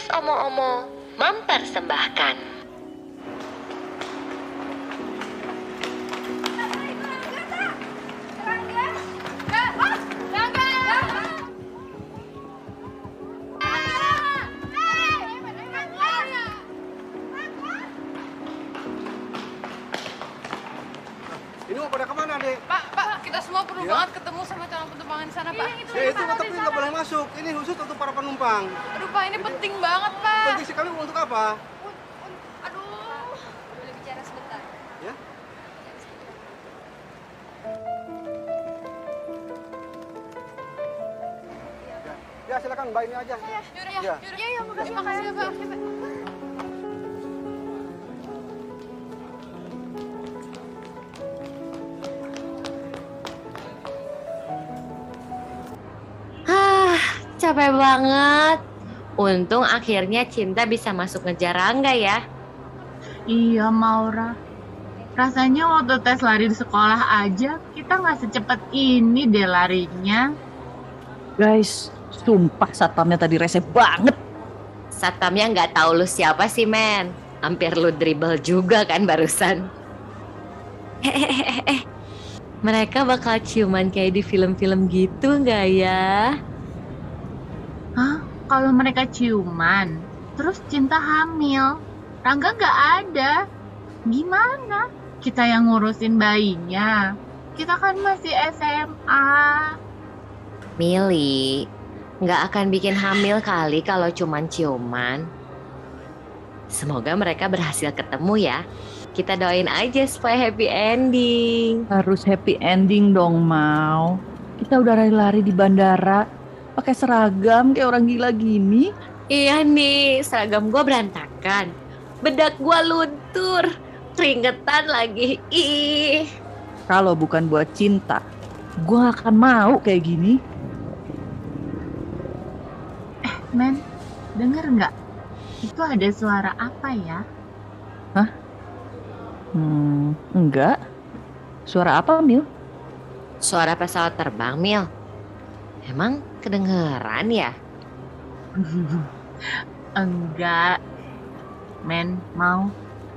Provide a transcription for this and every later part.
Podcast Omo-Omo mempersembahkan. Ini mau pada ke mana, Dek? Pak, Pak, kita semua perlu Ya? banget ketemu sama calon penumpang di sana, Pak. Ya itu tapi nggak boleh masuk. Ini khusus untuk para penumpang. Aduh, Pak, ini penting banget, Pak. Penting sekali untuk apa? Aduh. Boleh bicara sebentar? Ya? Ya, ya silakan Mbak ini aja. Yaudah, ya, Ya. yaudah. Ya, ya, makasih, makasih, ya, Pak. Oke, Pak. Hah, capek banget. Untung akhirnya Cinta bisa masuk ngejar Rangga ya. Iya Maura. Rasanya waktu tes lari di sekolah aja kita nggak secepat ini deh larinya. Guys, sumpah satpamnya tadi rese banget. Satpamnya nggak tahu lu siapa sih, men. Hampir lu dribble juga kan barusan. Eh, eh, eh, eh, eh. Mereka bakal ciuman kayak di film-film gitu nggak ya? Kalau mereka ciuman, terus cinta hamil, Rangga nggak ada. Gimana? Kita yang ngurusin bayinya. Kita kan masih SMA. Mili, nggak akan bikin hamil kali kalau cuman ciuman. Semoga mereka berhasil ketemu ya. Kita doain aja supaya happy ending. Harus happy ending dong, Mau. Kita udah lari-lari di bandara, pakai seragam kayak orang gila gini. Iya nih, seragam gua berantakan. Bedak gua luntur. Keringetan lagi. Ih. Kalau bukan buat cinta, gua gak akan mau kayak gini. Men, denger nggak? Itu ada suara apa ya? Hmm, enggak. Suara apa, Mil? Suara pesawat terbang, Mil. Emang kedengeran ya? Enggak. Men, mau.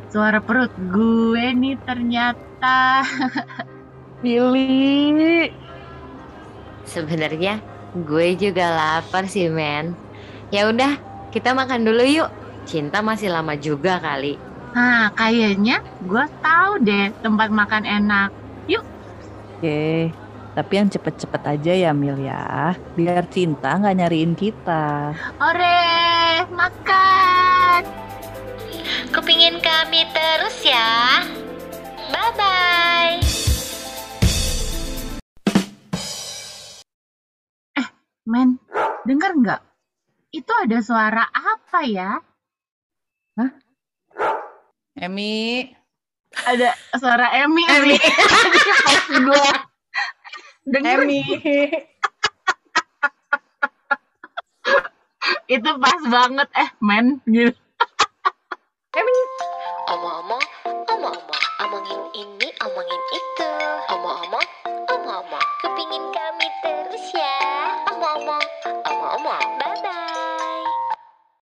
Suara perut gue nih ternyata. Mili. Sebenarnya gue juga lapar sih, men. Ya udah, kita makan dulu yuk. Cinta masih lama juga kali. Nah, kayaknya gue tahu deh tempat makan enak. Oke, tapi yang cepet-cepet aja ya, Mil ya. Biar cinta nggak nyariin kita. Ore, makan. Kupingin kami terus ya. Bye-bye. Men, denger nggak? Itu ada suara apa ya? Emi. Ada suara Emi. Emi. Pas Dengar. Emi. itu pas banget eh men gitu. Emi. Omong-omong, omong-omong, omongin ini, omongin itu. Omong-omong, omong-omong, kepingin kami